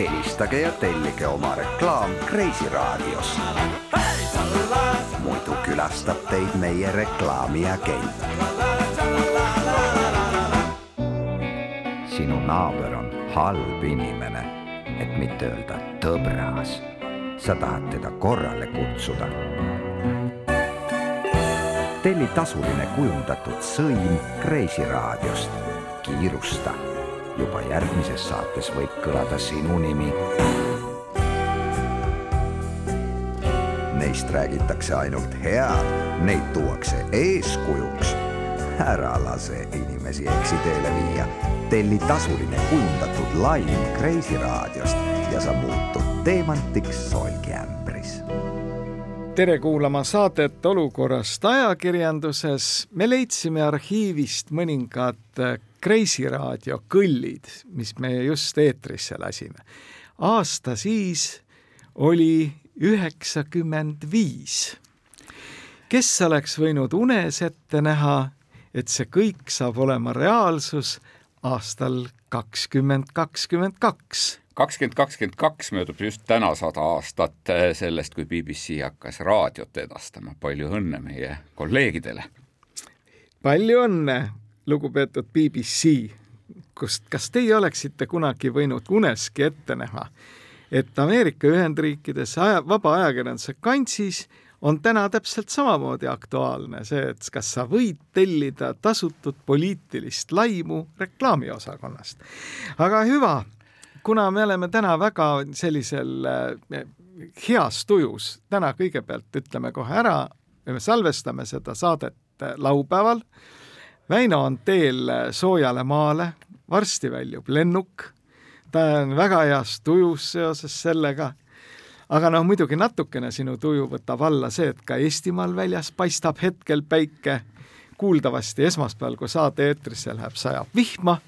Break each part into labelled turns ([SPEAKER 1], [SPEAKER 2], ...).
[SPEAKER 1] helistage ja tellige oma reklaam Kreisiraadios. muidu külastab teid meie reklaamiagent. sinu naaber on halb inimene, et mitte öelda tõbras. sa tahad teda korrale kutsuda. telli tasuline kujundatud sõim Kreisiraadiost. kiirusta juba järgmises saates võib kõlada sinu nimi. Neist räägitakse ainult head, neid tuuakse eeskujuks. ära lase inimesi eksiteele viia. telli tasuline kujundatud laim Kreisi raadiost ja sa muutud teemantiks solgiämbris
[SPEAKER 2] tere kuulama saadet Olukorrast ajakirjanduses. me leidsime arhiivist mõningad Kreisi raadio kõllid, mis me just eetrisse lasime. aasta siis oli üheksakümmend viis. kes oleks võinud unes ette näha, et see kõik saab olema reaalsus aastal kakskümmend kakskümmend kaks
[SPEAKER 3] kakskümmend kakskümmend kaks möödub just täna sada aastat sellest, kui BBC hakkas raadiot edastama. palju õnne meie kolleegidele!
[SPEAKER 2] palju õnne, lugupeetud BBC, kust, kas teie oleksite kunagi võinud uneski ette näha, et Ameerika Ühendriikides aja, vaba ajakirjanduse kantsis on täna täpselt samamoodi aktuaalne see, et kas sa võid tellida tasutud poliitilist laimu reklaamiosakonnast. aga hüva, kuna me oleme täna väga sellisel eh, heas tujus, täna kõigepealt ütleme kohe ära, me salvestame seda saadet laupäeval Väino on teel soojale maale, varsti väljub lennuk, ta on väga heas tujus seoses sellega, aga noh, muidugi natukene sinu tuju võtab alla see, et ka Eestimaal väljas paistab hetkel päike, kuuldavasti esmaspäeval, kui saade eetrisse läheb, sajab vihma,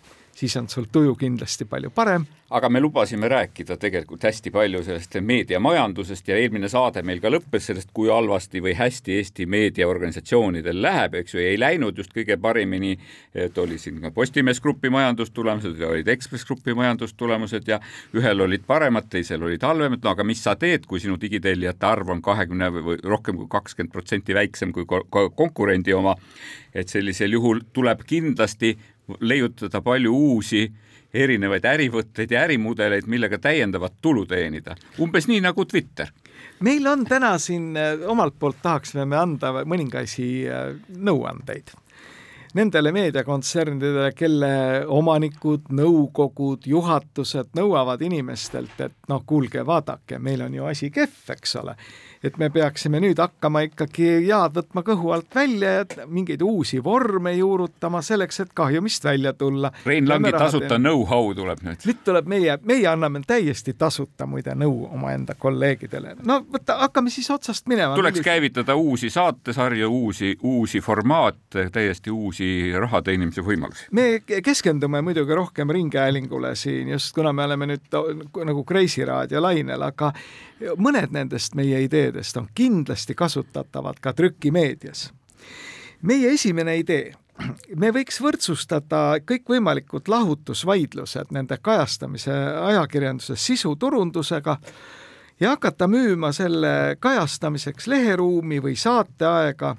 [SPEAKER 2] siis on sul tuju kindlasti palju parem.
[SPEAKER 3] Aga me lubasime rääkida tegelikult hästi palju sellest meediamajandusest ja eelmine saade meil ka lõppes sellest, kui halvasti või hästi Eesti meediaorganisatsioonidel läheb, eks ju, ei läinud just kõige paremini, et oli siin ka Postimees Grupi majandustulemused ja olid Ekspress Grupi majandustulemused ja ühel olid paremad, teisel olid halvemad, no aga mis sa teed, kui sinu digitellijate arv on kahekümne või rohkem kui kakskümmend protsenti väiksem kui konkurendi oma, et sellisel juhul tuleb kindlasti leiutada palju uusi erinevaid ärivõtteid ja ärimudeleid, millega täiendavat tulu teenida, umbes nii nagu Twitter.
[SPEAKER 2] meil on täna siin äh, omalt poolt tahaksime me anda mõningasi äh, nõuandeid. Nendele meediakontsernidele, kelle omanikud, nõukogud, juhatused nõuavad inimestelt, et noh, kuulge, vaadake, meil on ju asi kehv, eks ole et me peaksime nüüd hakkama ikkagi jaad võtma kõhu alt välja ja mingeid uusi vorme juurutama selleks, et kahjumist välja tulla.
[SPEAKER 3] Rein Langi tasuta know-how tuleb nüüd.
[SPEAKER 2] nüüd tuleb meie, meie anname täiesti tasuta muide nõu omaenda kolleegidele. no võta, hakkame siis otsast minema.
[SPEAKER 3] tuleks käivitada uusi saatesarju, uusi, uusi formaate, täiesti uusi raha teenimise võimalusi.
[SPEAKER 2] me keskendume muidugi rohkem ringhäälingule siin just, kuna me oleme nüüd nagu Kreisi raadio lainel, aga mõned nendest meie ideedest on kindlasti kasutatavad ka trükimeedias. meie esimene idee, me võiks võrdsustada kõikvõimalikud lahutusvaidlused nende kajastamise ajakirjanduses sisuturundusega ja hakata müüma selle kajastamiseks leheruumi või saateaega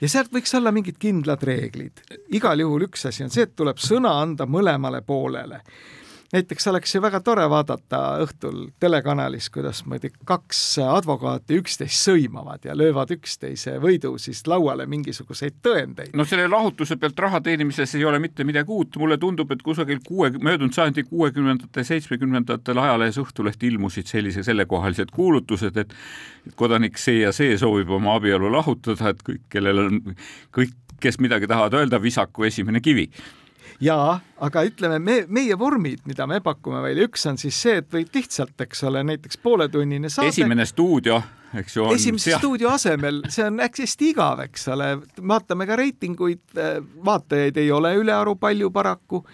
[SPEAKER 2] ja sealt võiks olla mingid kindlad reeglid. igal juhul üks asi on see, et tuleb sõna anda mõlemale poolele näiteks oleks ju väga tore vaadata õhtul telekanalis, kuidas muidu kaks advokaati üksteist sõimavad ja löövad üksteise võidu siis lauale mingisuguseid tõendeid.
[SPEAKER 3] no selle lahutuse pealt raha teenimises ei ole mitte midagi uut, mulle tundub, et kusagil kuue, möödunud sajandi kuuekümnendate, seitsmekümnendatel ajalehes Õhtuleht ilmusid sellise, sellekohalised kuulutused, et kodanik see ja see soovib oma abielu lahutada, et kõik, kellel on kõik, kes midagi tahavad öelda, visaku esimene kivi
[SPEAKER 2] jaa, aga ütleme, me, meie vormid, mida me pakume välja, üks on siis see, et võid lihtsalt, eks ole, näiteks pooletunnine saade.
[SPEAKER 3] esimene stuudio, eks ju.
[SPEAKER 2] esimese seal... stuudio asemel, see on hästi igav, eks ole, vaatame ka reitinguid, vaatajaid ei ole ülearu palju paraku.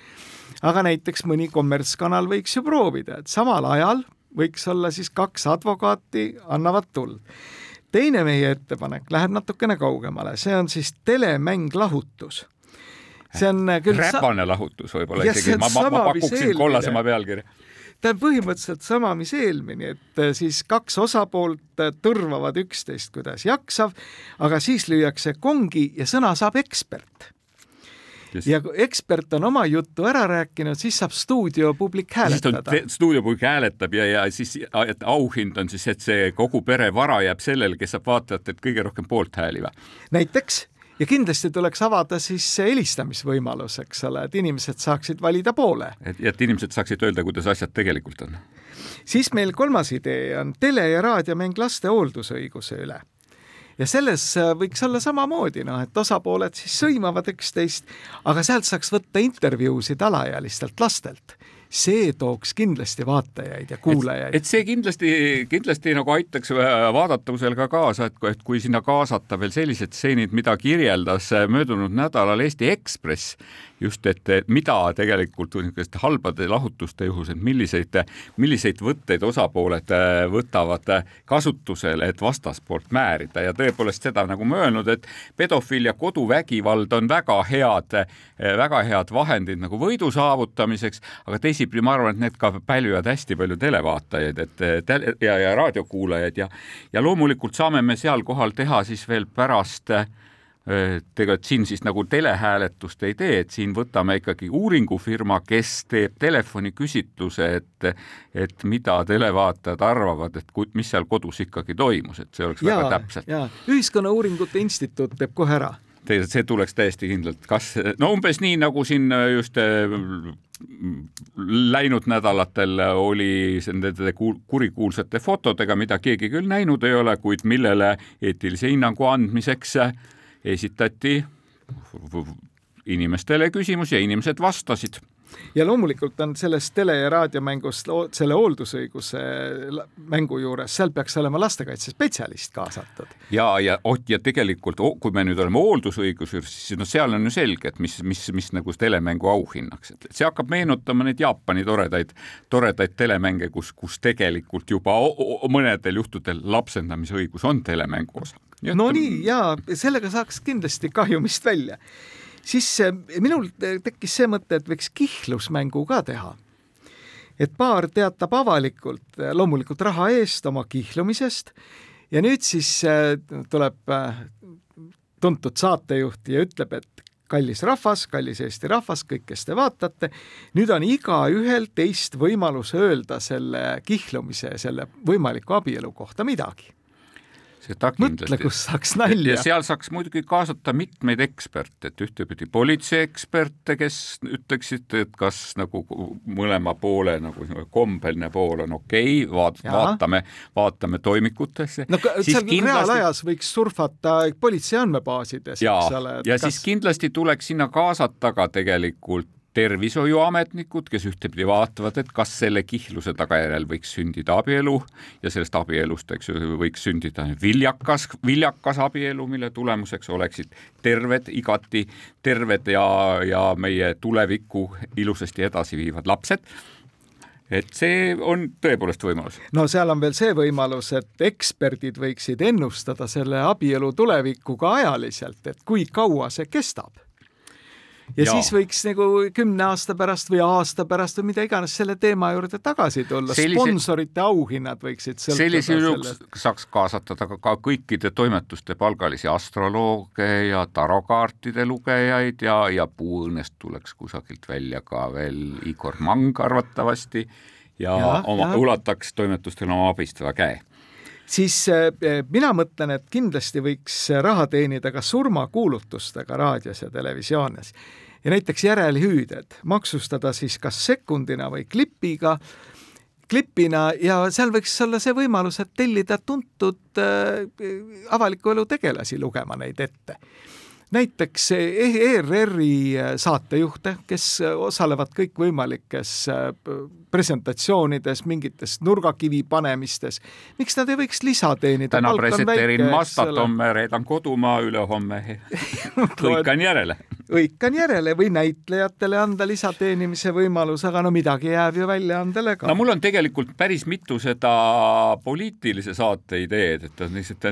[SPEAKER 2] aga näiteks mõni kommertskanal võiks ju proovida, et samal ajal võiks olla siis kaks advokaati, annavad tuld teine meie ettepanek läheb natukene kaugemale, see on siis telemäng Lahutus see on äh, küll
[SPEAKER 3] räpane lahutus võib-olla isegi, ma, ma, ma pakuksin kollasema pealkirja.
[SPEAKER 2] ta on põhimõtteliselt sama, mis eelmine, et äh, siis kaks osapoolt äh, tõrvavad üksteist, kuidas jaksav, aga siis lüüakse kongi ja sõna saab ekspert Just. ja kui ekspert on oma jutu ära rääkinud, siis saab stuudiopublik hääletada.
[SPEAKER 3] stuudiopublik hääletab ja, ja siis et auhind on siis, et see kogu pere vara jääb sellele, kes saab vaatajatelt kõige rohkem poolthääli või?
[SPEAKER 2] näiteks ja kindlasti tuleks avada siis helistamisvõimalus, eks ole, et inimesed saaksid valida poole.
[SPEAKER 3] et, et inimesed saaksid öelda, kuidas asjad tegelikult on.
[SPEAKER 2] siis meil kolmas idee on tele- ja raadiomäng laste hooldusõiguse üle ja selles äh, võiks olla samamoodi, noh, et osapooled siis sõimavad üksteist, aga sealt saaks võtta intervjuusid alaealistelt lastelt see tooks kindlasti vaatajaid ja kuulajaid.
[SPEAKER 3] et see kindlasti, kindlasti nagu aitaks äh, vaadatavusel ka kaasa, et, et kui sinna kaasata veel sellised stseenid, mida kirjeldas äh, möödunud nädalal Eesti Ekspress just, et mida tegelikult niisuguste halbade lahutuste juhus, et milliseid, milliseid võtteid osapooled äh, võtavad kasutusele, et vastaspoolt määrida. Ja tõepoolest seda nagu möönnud, et pedofiil ja koduvägivald on väga head, äh, väga head vahendid nagu võidu saavutamiseks, aga teisipidi ma arvan, et need ka pälvivad hästi palju televaatajaid, et tele- ja, ja raadiokuulajaid. Ja, ja loomulikult saame me seal kohal teha siis veel pärast äh, tegelikult siin siis nagu telehääletust ei tee, et siin võtame ikkagi uuringufirma, kes teeb telefoniküsitluse, et et mida televaatajad arvavad, et ku, mis seal kodus ikkagi toimus, et see oleks ja, väga täpselt.
[SPEAKER 2] Ühiskonnauuringute Instituut teeb kohe ära.
[SPEAKER 3] see tuleks täiesti kindlalt, kas, no umbes nii, nagu siin just läinud nädalatel oli nende kurikuulsate fotodega, mida keegi küll näinud ei ole, kuid millele eetilise hinnangu andmiseks esitati inimestele küsimusi ja inimesed vastasid
[SPEAKER 2] ja loomulikult on selles tele- ja raadiomängust selle hooldusõiguse mängu juures, seal peaks olema lastekaitsespetsialist kaasatud.
[SPEAKER 3] ja, ja, ja tegelikult, kui me nüüd oleme hooldusõiguse juures, siis no seal on ju selge, et mis, mis, mis nagu telemängu auhinnaks, et see hakkab meenutama neid Jaapani toredaid, toredaid telemänge, kus, kus tegelikult juba mõnedel juhtudel lapsendamisõigus on telemängu osa
[SPEAKER 2] no nii ja sellega saaks kindlasti kahjumist välja. Siis eh, minul tekkis see mõte, et võiks kihlusmängu ka teha. et paar teatab avalikult, eh, loomulikult raha eest oma kihlumisest ja nüüd siis eh, tuleb tuntud saatejuht ja ütleb, et kallis rahvas, kallis Eesti rahvas, kõik, kes te vaatate, nüüd on igaühel teist võimalus öelda selle kihlumise, selle võimaliku abielu kohta midagi. Mõtle, kus saaks nalja.
[SPEAKER 3] ja seal saaks muidugi kaasata mitmeid eksperte, et ühtepidi politseieksperte, kes ütleksid, et kas nagu mõlema poole nagu kombeline pool on okei okay,, vaat-, vaatame, vaatame toimikutesse.
[SPEAKER 2] no seal kindlasti... reaalajas võiks surfata politsei andmebaasides, eks ole.
[SPEAKER 3] ja kas... siis kindlasti tuleks sinna kaasata ka tegelikult tervishoiuametnikud, kes ühtepidi vaatavad, et kas selle kihluse tagajärjel võiks sündida abielu ja sellest abielust, eks ju, võiks sündida viljakas, viljakas abielu, mille tulemuseks oleksid terved, igati terved ja, ja meie tulevikku ilusasti edasi viivad lapsed et see on tõepoolest võimalus.
[SPEAKER 2] no seal on veel see võimalus, et eksperdid võiksid ennustada selle abielu tulevikku ka ajaliselt, et kui kaua see kestab ja, ja siis võiks nagu kümne aasta pärast või aasta pärast või mida iganes selle teema juurde tagasi tulla. Sellise..., sponsorite auhinnad võiksid
[SPEAKER 3] sellisel juhul saaks kaasatada ka, ka kõikide toimetuste palgalisi astrolooge ja tarokaartide lugejaid ja, ja puuõnnest tuleks kusagilt välja ka veel Igor Mang arvatavasti ja, ja oma, ulataks toimetustele oma abistava käe
[SPEAKER 2] siis eh, mina mõtlen, et kindlasti võiks raha teenida ka surmakuulutustega raadios ja televisioonis. ja näiteks järelhüüded maksustada siis kas sekundina või klipiga, klipina ja seal võiks olla see võimalus, et tellida tuntud äh, avaliku elu tegelasi lugema neid ette näiteks ERR-i saatejuhte, kes osalevad kõikvõimalikes presentatsioonides, mingites nurgakivi panemistes. miks nad ei võiks lisa teenida?
[SPEAKER 3] täna presenteerin Mazdat, homme reedan kodumaa, ülehomme hõikan järele
[SPEAKER 2] hõikan järele või näitlejatele anda lisateenimise võimalus, aga no midagi jääb ju väljaandele ka.
[SPEAKER 3] no mul on tegelikult päris mitu seda poliitilise saate ideed, et on lihtsalt,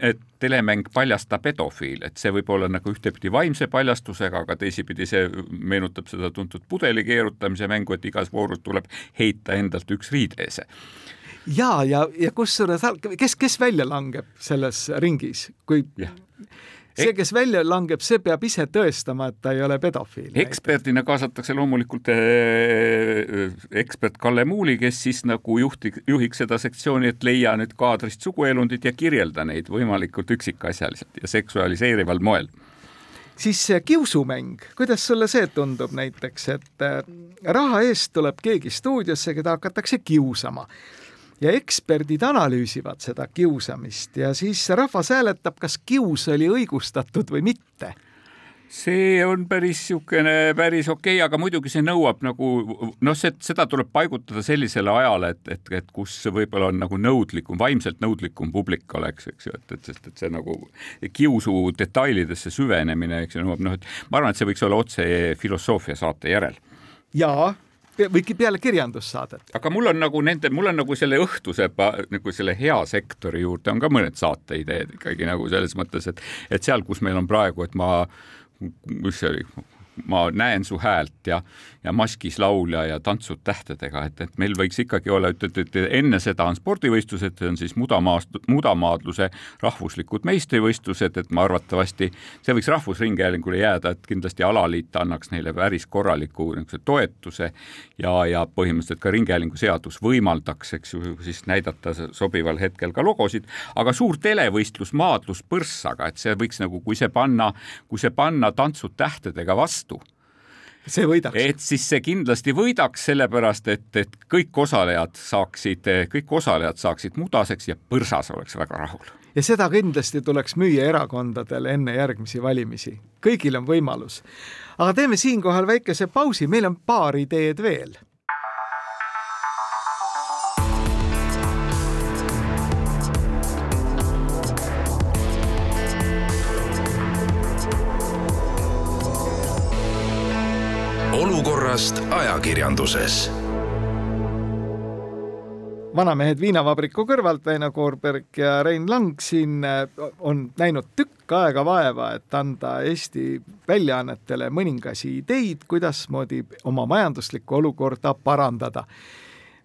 [SPEAKER 3] et telemäng paljasta pedofiil, et see võib olla nagu ühtepidi vaimse paljastusega, aga teisipidi see meenutab seda tuntud pudeli keerutamise mängu, et igas voorus tuleb heita endalt üks riideese
[SPEAKER 2] ja, ja, ja kusjuures, kes, kes välja langeb selles ringis, kui yeah see, kes välja langeb, see peab ise tõestama, et ta ei ole pedofiil.
[SPEAKER 3] eksperdina kaasatakse loomulikult äh, ekspert Kalle Muuli, kes siis nagu juhti, juhiks seda sektsiooni, et leia nüüd kaadrist suguelundid ja kirjelda neid võimalikult üksikasjaliselt ja seksualiseerival moel
[SPEAKER 2] siis kiusumäng, kuidas sulle see tundub näiteks, et äh, raha eest tuleb keegi stuudiosse, keda hakatakse kiusama? Ja eksperdid analüüsivad seda kiusamist ja siis rahvas hääletab, kas kius oli õigustatud või mitte
[SPEAKER 3] see on päris niisugune päris okei okay,, aga muidugi see nõuab nagu noh, see, seda tuleb paigutada sellisele ajale, et, et, et kus võib-olla on nagu nõudlikum, vaimselt nõudlikum publik oleks, eks ju, et, et sest et see nagu kiusu detailidesse süvenemine, eks ju, nõuab noh, et ma arvan, et see võiks olla otse filosoofia saate järel.
[SPEAKER 2] jaa või peale kirjandussaadet.
[SPEAKER 3] aga mul on nagu nende, mul on nagu selle õhtuse nagu selle hea sektori juurde on ka mõned saateideed ikkagi nagu selles mõttes, et, et seal, kus meil on praegu, et ma, mis see oli, ma näen su häält ja, ja maskis laulja ja tantsud tähtedega, et, et meil võiks ikkagi olla, et, et, et enne seda on spordivõistlused, see on siis mudamaast-, mudamaadluse rahvuslikud meistrivõistlused, et ma arvatavasti see võiks Rahvusringhäälingule jääda, et kindlasti alaliit annaks neile päris korraliku niisuguse toetuse ja, ja põhimõtteliselt ka Ringhäälingu seadus võimaldaks, eks ju, siis näidata sobival hetkel ka logosid, aga suur televõistlus maadlus põrssaga, et see võiks nagu, kui see panna, kui see panna tantsud tähtedega vastu
[SPEAKER 2] see võidaks.
[SPEAKER 3] et siis see kindlasti võidaks, sellepärast et, et kõik osalejad saaksid, kõik osalejad saaksid mudaseks ja põrsas oleks väga rahul.
[SPEAKER 2] ja seda kindlasti tuleks müüa erakondadele enne järgmisi valimisi. kõigil on võimalus. aga teeme siinkohal väikese pausi, meil on paar ideed veel
[SPEAKER 4] olukorrast ajakirjanduses.
[SPEAKER 2] vanamehed viinavabriku kõrvalt, Väino Koorberg ja Rein Lang siin äh, on näinud tükk aega vaeva, et anda Eesti väljaannetele mõningasi ideid, kuidasmoodi oma majanduslikku olukorda parandada.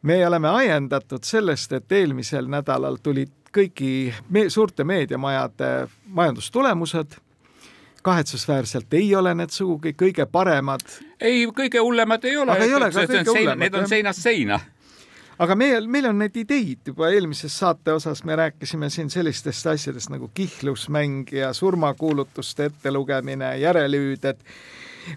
[SPEAKER 2] me oleme ajendatud sellest, et eelmisel nädalal tulid kõigi me suurte meediamajade majandustulemused kahetsusväärselt ei ole need sugugi kõige paremad.
[SPEAKER 3] ei, kõige hullemad ei ole.
[SPEAKER 2] aga ei ole ka kõige hullemad.
[SPEAKER 3] Need on seinast seina
[SPEAKER 2] aga meil, meil on neid ideid juba eelmises saate osas, me rääkisime siin sellistest asjadest nagu kihnlusmäng ja surmakuulutuste ettelugemine, järelhüüded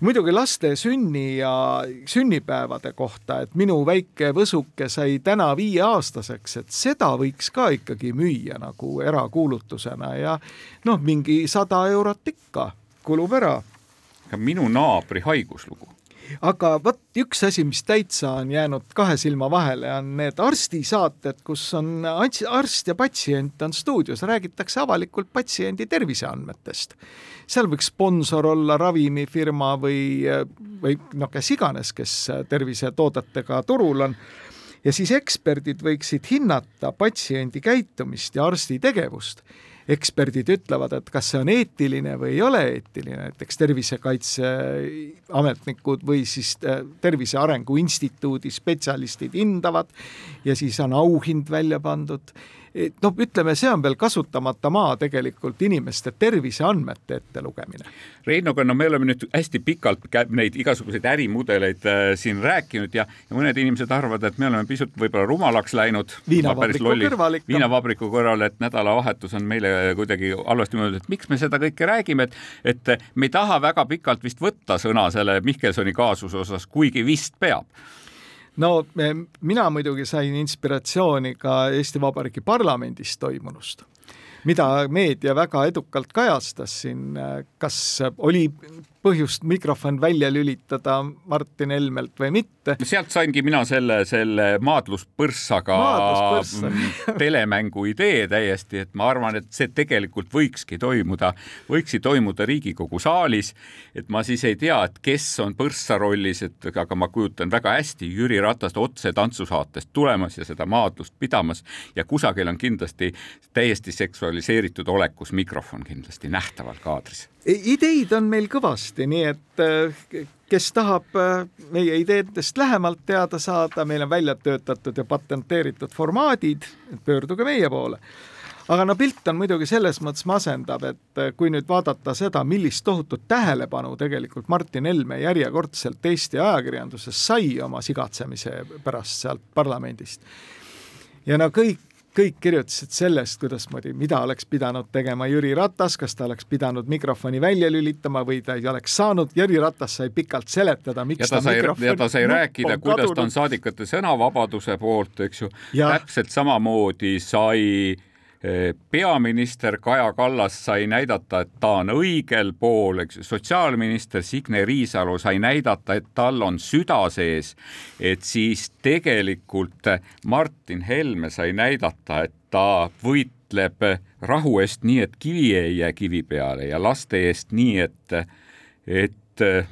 [SPEAKER 2] muidugi laste sünni ja sünnipäevade kohta, et minu väike võsuke sai täna viieaastaseks, et seda võiks ka ikkagi müüa nagu erakuulutusena ja noh, mingi sada eurot ikka kulub ära.
[SPEAKER 3] aga minu naabri haiguslugu
[SPEAKER 2] aga vot üks asi, mis täitsa on jäänud kahe silma vahele, on need arstisaated, kus on arst ja patsient on stuudios, räägitakse avalikult patsiendi terviseandmetest. seal võiks sponsor olla ravimifirma või, või noh, kes iganes, kes tervisetoodetega turul on. Ja siis eksperdid võiksid hinnata patsiendi käitumist ja arsti tegevust eksperdid ütlevad, et kas see on eetiline või ei ole eetiline, näiteks tervisekaitseametnikud või siis äh, Tervise Arengu Instituudi spetsialistid hindavad ja siis on auhind välja pandud noh, ütleme, see on veel kasutamata maa tegelikult inimeste terviseandmete ettelugemine.
[SPEAKER 3] Reinoga, no me oleme nüüd hästi pikalt neid igasuguseid ärimudeleid äh, siin rääkinud ja, ja mõned inimesed arvavad, et me oleme pisut võib-olla rumalaks läinud.
[SPEAKER 2] viinavabriku kõrval ikka.
[SPEAKER 3] viinavabriku kõrval, et nädalavahetus on meile kuidagi halvasti mõeldud, et miks me seda kõike räägime, et, et me ei taha väga pikalt vist võtta sõna selle Mihkelsoni kaasuse osas, kuigi vist peab
[SPEAKER 2] no mina muidugi sain inspiratsiooni ka Eesti Vabariigi parlamendis toimunust mida meedia väga edukalt kajastas siin, kas oli põhjust mikrofon välja lülitada Martin Helmelt või mitte.
[SPEAKER 3] sealt saingi mina selle, selle maadluspõrssaga Maadluspõrssa. Telemängu idee täiesti, et ma arvan, et see tegelikult võikski toimuda, võikski toimuda Riigikogu saalis. et ma siis ei tea, et kes on põrssa rollis, et aga ma kujutan väga hästi Jüri Ratast otse tantsusaatest tulemas ja seda maadlust pidamas ja kusagil on kindlasti täiesti seksualiseeritud olekus mikrofon kindlasti nähtaval kaadris
[SPEAKER 2] ideid on meil kõvasti, nii et äh, kes tahab äh, meie ideedest lähemalt teada saada, meil on välja töötatud ja patenteeritud formaadid, pöörduge meie poole. aga no pilt on muidugi selles mõttes masendav, et äh, kui nüüd vaadata seda, millist tohutut tähelepanu tegelikult Martin Helme järjekordselt Eesti ajakirjanduses sai oma sigatsemise pärast sealt parlamendist ja no kõik kõik kirjutasid sellest, kuidasmoodi, mida oleks pidanud tegema Jüri Ratas, kas ta oleks pidanud mikrofoni välja lülitama või ta ei oleks saanud, Jüri Ratas sai pikalt seletada, miks
[SPEAKER 3] ja ta, ta sai, ja ta sai rääkida, kuidas ta on saadikute sõnavabaduse poolt, eks ju, täpselt samamoodi sai peaminister Kaja Kallas sai näidata, et ta on õigel pool, eks. Sotsiaalminister Signe Riisalo sai näidata, et tal on süda sees, et siis tegelikult Martin Helme sai näidata, et ta võitleb rahu eest nii, et kivi ei jää kivi peale ja laste eest nii, et, et eh,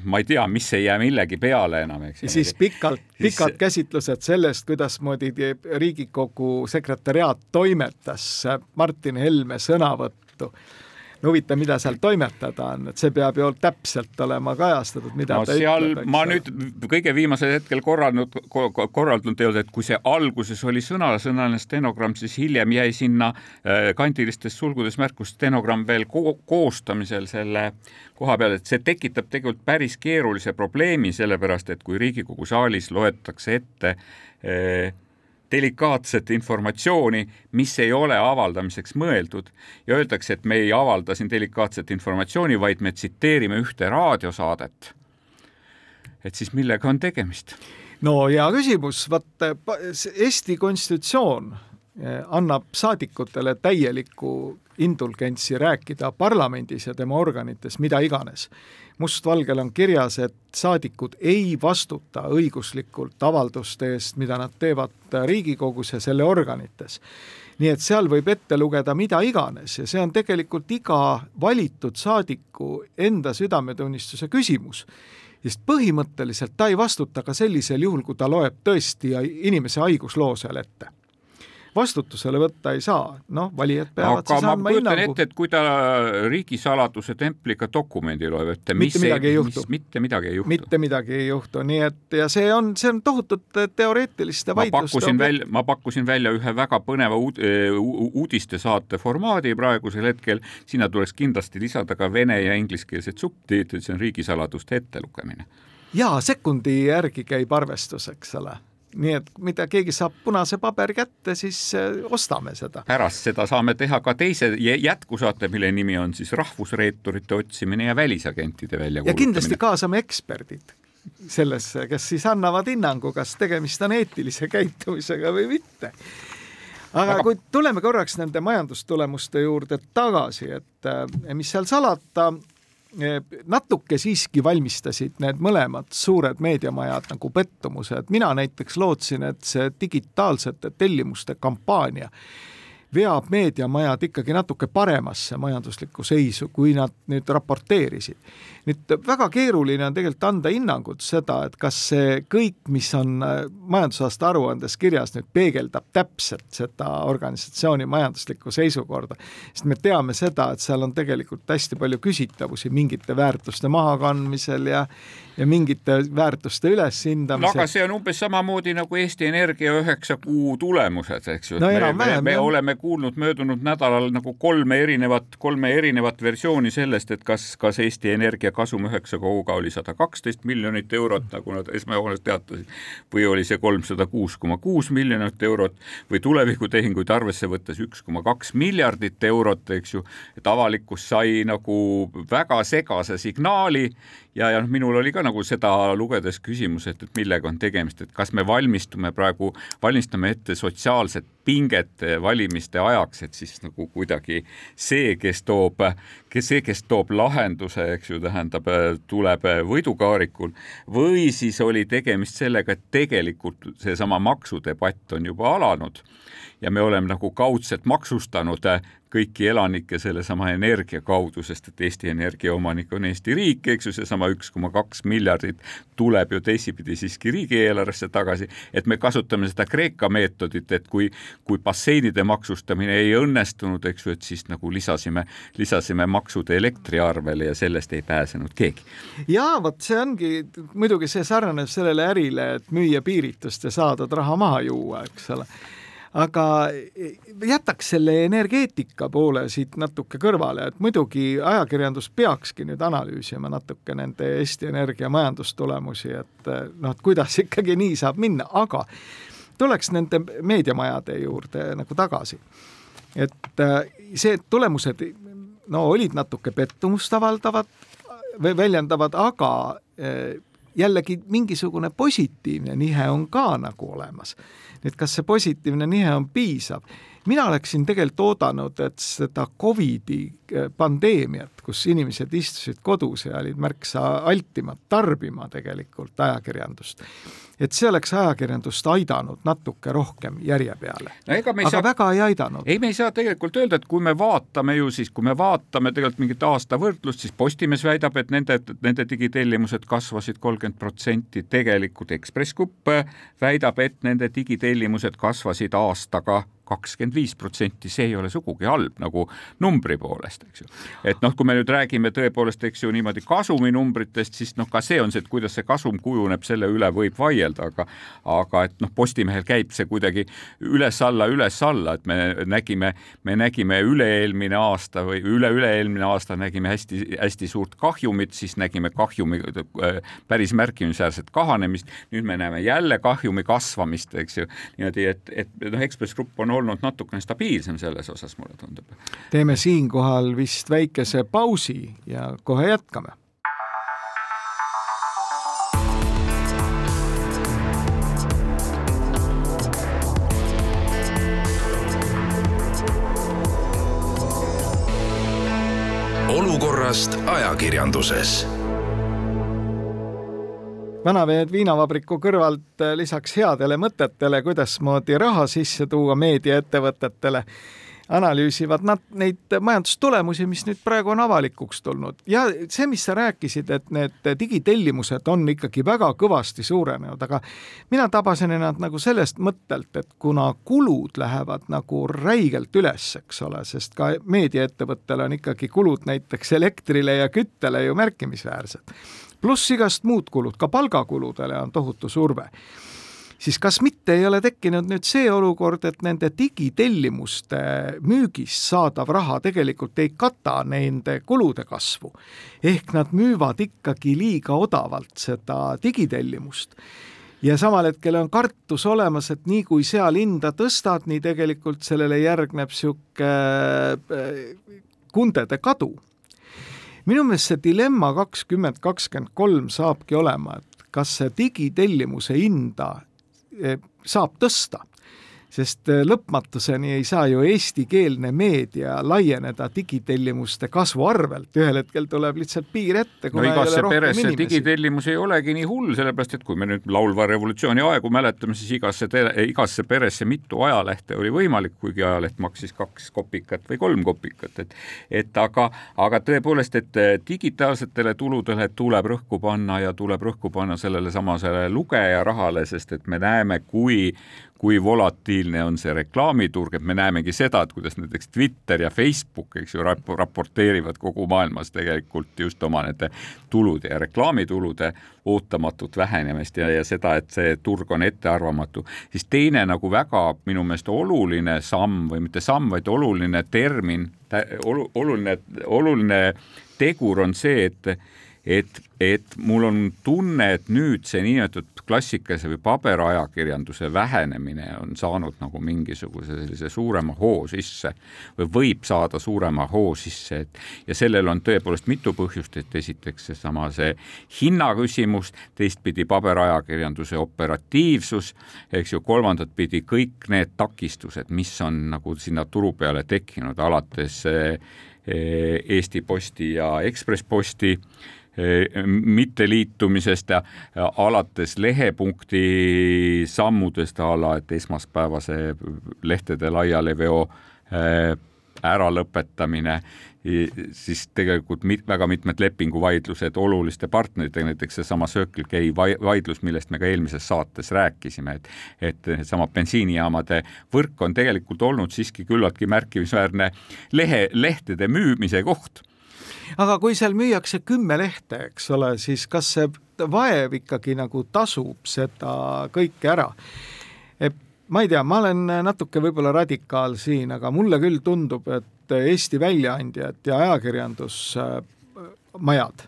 [SPEAKER 3] ma ei tea, mis ei jää millegi peale enam, eks.
[SPEAKER 2] ja siis pikalt, pikalt siis... käsitlused sellest, kuidasmoodi Riigikogu sekretäriaat toimetas Martin Helme sõnavõttu no huvitav, mida seal toimetada on, et see peab ju täpselt olema kajastatud, mida
[SPEAKER 3] no,
[SPEAKER 2] ta
[SPEAKER 3] seal ütleb. ma nüüd kõige viimasel hetkel korraldanud, korraldanud ei olnud, et kui see alguses oli sõnasõnaline stenogramm, siis hiljem jäi sinna äh, kandilistes sulgudes märkus stenogramm veel ko koostamisel selle koha peal, et see tekitab tegelikult päris keerulise probleemi, sellepärast et kui Riigikogu saalis loetakse ette eh, delikaatset informatsiooni, mis ei ole avaldamiseks mõeldud ja öeldakse, et me ei avalda siin delikaatset informatsiooni, vaid me tsiteerime ühte raadiosaadet. et siis millega on tegemist?
[SPEAKER 2] no hea küsimus, vaat Eesti konstitutsioon eh, annab saadikutele täieliku indulgentsi rääkida parlamendis ja tema organites mida iganes mustvalgel on kirjas, et saadikud ei vastuta õiguslikult avalduste eest, mida nad teevad Riigikogus ja selle organites. nii et seal võib ette lugeda mida iganes ja see on tegelikult iga valitud saadiku enda südametunnistuse küsimus sest põhimõtteliselt ta ei vastuta ka sellisel juhul, kui ta loeb tõesti inimese haigusloo seal ette vastutusele võtta ei saa, noh, valijad peavad
[SPEAKER 3] aga siis andma hinnangu. ette, et kui ta riigisaladuse templiga dokumendi loeb ette,
[SPEAKER 2] mitte midagi ei juhtu.
[SPEAKER 3] mitte midagi ei juhtu.
[SPEAKER 2] mitte midagi ei juhtu, nii et ja see on, see on tohutult teoreetiliste vaidluste
[SPEAKER 3] välja, ma pakkusin välja ühe väga põneva uud, uudistesaate formaadi praegusel hetkel, sinna tuleks kindlasti lisada ka vene ja ingliskeelsed subtiitrid, see on riigisaladuste ettelugemine.
[SPEAKER 2] jaa, sekundi järgi käib arvestus, eks ole nii et mida keegi saab punase paberi kätte, siis äh, ostame seda.
[SPEAKER 3] pärast seda saame teha ka teise jätkusaate, mille nimi on siis rahvusreeturite otsimine ja välisagentide väljakuulutamine.
[SPEAKER 2] ja kindlasti kaasame eksperdid sellesse, kes siis annavad hinnangu, kas tegemist on eetilise käitumisega või mitte. aga kui tuleme korraks nende majandustulemuste juurde tagasi, et äh, mis seal salata Eh, natuke siiski valmistasid need mõlemad suured meediamajad nagu pettumuse, et mina näiteks lootsin, et see digitaalsete tellimuste kampaania veab meediamajad ikkagi natuke paremasse majanduslikku seisu, kui nad nüüd raporteerisid. nüüd väga keeruline on tegelikult anda hinnangut seda, et kas see kõik, mis on äh, majandusaasta aruandes kirjas, nüüd peegeldab täpselt seda organisatsiooni majanduslikku seisukorda. sest me teame seda, et seal on tegelikult hästi palju küsitavusi mingite väärtuste mahakandmisel ja ja mingite väärtuste üleshindamisel.
[SPEAKER 3] aga see on umbes samamoodi nagu Eesti Energia üheksa kuu tulemused, eks ju.
[SPEAKER 2] no
[SPEAKER 3] enam-vähem. me, me oleme kuulnud möödunud nädalal nagu kolme erinevat, kolme erinevat versiooni sellest, et kas, kas Eesti Energia kasum üheksa kuuga oli sada kaksteist miljonit eurot, nagu nad esmajoones teatasid, või oli see kolmsada kuus koma kuus miljonit eurot või tulevikutehinguid arvesse võttes üks koma kaks miljardit eurot, eks ju, et avalikkus sai nagu väga segase signaali ja, ja noh, minul oli ka nagu seda lugedes küsimus, et, et millega on tegemist, et kas me valmistume praegu, valmistame ette sotsiaalset pinget valimiste ajaks, et siis nagu kuidagi see, kes toob, kes see, kes toob lahenduse, eks ju, tähendab, tuleb võidukaarikul või siis oli tegemist sellega, et tegelikult seesama maksudebatt on juba alanud ja me oleme nagu kaudselt maksustanud kõiki elanikke sellesama energia kaudu, sest et Eesti Energia omanik on Eesti riik, eks ju, seesama üks koma kaks miljardit tuleb ju teisipidi siiski riigieelarvesse tagasi, et me kasutame seda Kreeka meetodit, et kui, kui basseinide maksustamine ei õnnestunud, eks ju, et siis nagu lisasime, lisasime maksud elektriarvele ja sellest ei pääsenud keegi.
[SPEAKER 2] jaa, vot see ongi, muidugi see sarnaneb sellele ärile, et müüa piiritust ja saadud raha maha juua, eks ole aga jätaks selle energeetika poole siit natuke kõrvale, et muidugi ajakirjandus peakski nüüd analüüsima natuke nende Eesti Energia majandustulemusi, et noh, et kuidas ikkagi nii saab minna, aga tuleks nende meediamajade juurde nagu tagasi. et see tulemused no olid natuke pettumust avaldavad või väljendavad, aga jällegi mingisugune positiivne nihe on ka nagu olemas. et kas see positiivne nihe on piisav? Mina oleksin tegelikult oodanud, et seda Covidi äh, pandeemiat, kus inimesed istusid kodus ja olid märksa altimad tarbima tegelikult ajakirjandust, et see oleks ajakirjandust aidanud natuke rohkem järje peale no,. aga saa, väga ei aidanud.
[SPEAKER 3] ei, me ei saa tegelikult öelda, et kui me vaatame ju siis, kui me vaatame tegelikult mingit aasta võrdlust, siis Postimees väidab, et nende, nende digitellimused kasvasid kolmkümmend protsenti, tegelikult Ekspress Grupp väidab, et nende digitellimused kasvasid aastaga kakskümmend viis protsenti, see ei ole sugugi halb nagu numbri poolest, eks ju. et noh, kui me nüüd räägime tõepoolest, eks ju, niimoodi kasuminumbritest, siis noh, ka see on see, et kuidas see kasum kujuneb, selle üle võib vaielda, aga aga et noh, Postimehel käib see kuidagi üles-alla, üles-alla, et me nägime, me nägime üle-eelmine aasta või üle-üle-eelmine aasta nägime hästi-hästi suurt kahjumit, siis nägime kahjumi päris märkimisväärset kahanemist, nüüd me näeme jälle kahjumi kasvamist, eks ju, niimoodi, et, et noh, Ekspress Grupp on olnud natukene stabiilsem selles osas, mulle tundub.
[SPEAKER 2] teeme siinkohal vist väikese pausi ja kohe jätkame
[SPEAKER 4] olukorrast ajakirjanduses
[SPEAKER 2] vanaveed viinavabriku kõrvalt eh, lisaks headele mõtetele, kuidasmoodi raha sisse tuua meediaettevõtetele, analüüsivad nad neid majandustulemusi, mis nüüd praegu on avalikuks tulnud. Ja see, mis sa rääkisid, et need digitellimused on ikkagi väga kõvasti suurenenud, aga mina tabasin ennast nagu sellest mõttelt, et kuna kulud lähevad nagu räigelt üles, eks ole, sest ka meediaettevõttel on ikkagi kulud näiteks elektrile ja küttele ju märkimisväärsed pluss igast muud kulud, ka palgakuludele on tohutu surve. Siis kas mitte ei ole tekkinud nüüd see olukord, et nende digitellimuste müügist saadav raha tegelikult ei kata nende kulude kasvu. ehk nad müüvad ikkagi liiga odavalt seda digitellimust. Ja samal hetkel on kartus olemas, et nii kui seal hinda tõstad, nii tegelikult sellele järgneb niisugune äh, kundede kadu minu meelest see dilemma kakskümmend kakskümmend kolm saabki olema, et kas see digitellimuse hinda eh, saab tõsta sest äh, lõpmatuseni ei saa ju eestikeelne meedia laieneda digitellimuste kasvu arvelt, ühel hetkel tuleb lihtsalt piir ette.
[SPEAKER 3] no igasse peresse digitellimus ei olegi nii hull, sellepärast et kui me nüüd laulva revolutsiooni aegu mäletame, siis igasse, igasse peresse mitu ajalehte oli võimalik, kuigi ajaleht maksis kaks kopikat või kolm kopikat, et et aga, aga tõepoolest, et äh, digitaalsetele tuludele tuleb rõhku panna ja tuleb rõhku panna sellele samasele lugejarahale, sest et me näeme, kui kui volatiilne on see reklaamiturg, et me näemegi seda, et kuidas näiteks Twitter ja Facebook, eks ju, raporteerivad kogu maailmas tegelikult just oma nende tulude ja reklaamitulude ootamatut vähenemist ja, ja seda, et see turg on ettearvamatu, siis teine nagu väga minu meelest oluline samm või mitte samm, vaid oluline termin, oluline, oluline tegur on see, et et, et mul on tunne, et nüüd see niinimetatud klassikalise või paberajakirjanduse vähenemine on saanud nagu mingisuguse sellise suurema hoo sisse või võib saada suurema hoo sisse, et ja sellel on tõepoolest mitu põhjust, et esiteks seesama see hinnaküsimus, teistpidi paberajakirjanduse operatiivsus, eks ju, kolmandat pidi kõik need takistused, mis on nagu sinna turu peale tekkinud, alates eh, Eesti Posti ja Ekspress Posti mitteliitumisest ja alates lehepunkti sammudest a la, et esmaspäevase lehtede laialiveo äralõpetamine, siis tegelikult mit, väga mitmed lepinguvaidlused oluliste partneritega, näiteks seesama Circle K vaidlus, millest me ka eelmises saates rääkisime, et et seesama bensiinijaamade võrk on tegelikult olnud siiski küllaltki märkimisväärne lehe, lehtede müümise koht
[SPEAKER 2] aga kui seal müüakse kümme lehte, eks ole, siis kas see vaev ikkagi nagu tasub seda kõike ära? ma ei tea, ma olen natuke võib-olla radikaal siin, aga mulle küll tundub, et Eesti väljaandjad ja ajakirjandusmajad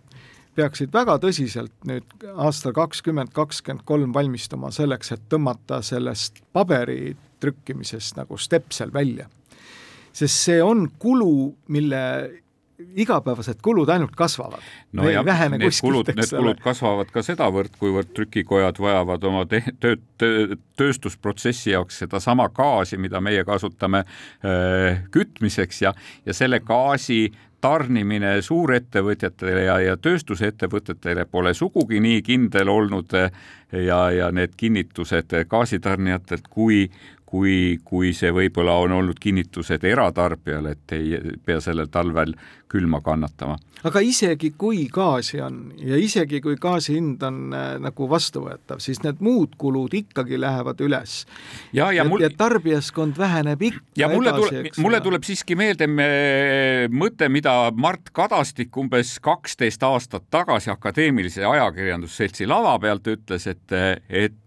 [SPEAKER 2] peaksid väga tõsiselt nüüd aastal kakskümmend kakskümmend kolm valmistuma selleks, et tõmmata sellest paberi trükkimisest nagu stepsel välja. sest see on kulu, mille igapäevased kulud ainult kasvavad.
[SPEAKER 3] no need kuskilt, kulud, need kulud kasvavad ka sedavõrd, kuivõrd trükikojad vajavad oma te-, töö, töö, tööstusprotsessi jaoks sedasama gaasi, mida meie kasutame öö, kütmiseks ja, ja selle gaasi tarnimine suurettevõtjatele ja, ja tööstusettevõtetele pole sugugi nii kindel olnud ja, ja need kinnitused gaasitarnijatelt, kui, kui, kui see võib-olla on olnud kinnitused eratarbijale, et ei pea sellel talvel külma kannatama.
[SPEAKER 2] aga isegi kui gaasi on ja isegi kui gaasi hind on äh, nagu vastuvõetav, siis need muud kulud ikkagi lähevad üles.
[SPEAKER 3] ja, ja, mul...
[SPEAKER 2] ja tarbijaskond väheneb ikka
[SPEAKER 3] ja mulle tuleb, mulle tuleb siiski meelde me, mõte, mida Mart Kadastik umbes kaksteist aastat tagasi Akadeemilise Ajakirjandusseltsi lava pealt ütles, et, et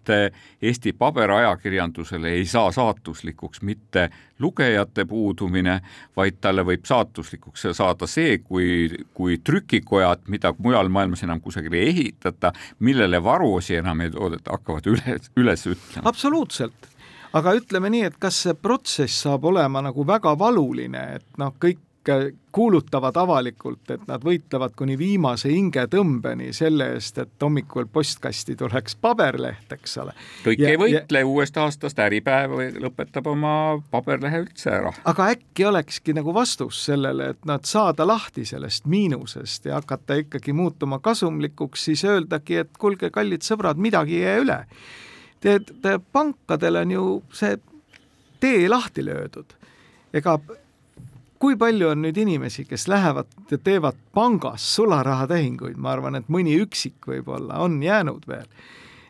[SPEAKER 3] Eesti paberajakirjandusele ei saa saatuslikuks mitte lugejate puudumine, vaid talle võib saatuslikuks saada see, kui, kui trükikojad, mida mujal maailmas enam kusagil ei ehitata, millele varuosi enam ei toodeta, hakkavad üles, üles ütlema.
[SPEAKER 2] absoluutselt aga ütleme nii, et kas see protsess saab olema nagu väga valuline, et noh, kõik kuulutavad avalikult, et nad võitlevad kuni viimase hingetõmbeni selle eest, et hommikul postkasti tuleks paberleht, eks ole.
[SPEAKER 3] kõik ja, ei võitle ja... uuest aastast, Äripäev lõpetab oma paberlehe üldse ära.
[SPEAKER 2] aga äkki olekski nagu vastus sellele, et nad saada lahti sellest miinusest ja hakata ikkagi muutuma kasumlikuks, siis öeldagi, et kuulge, kallid sõbrad, midagi ei jää üle. Te, te pankadel on ju see tee lahti löödud. ega kui palju on nüüd inimesi, kes lähevad ja teevad pangas sularahatehinguid, ma arvan, et mõni üksik võib-olla on jäänud veel.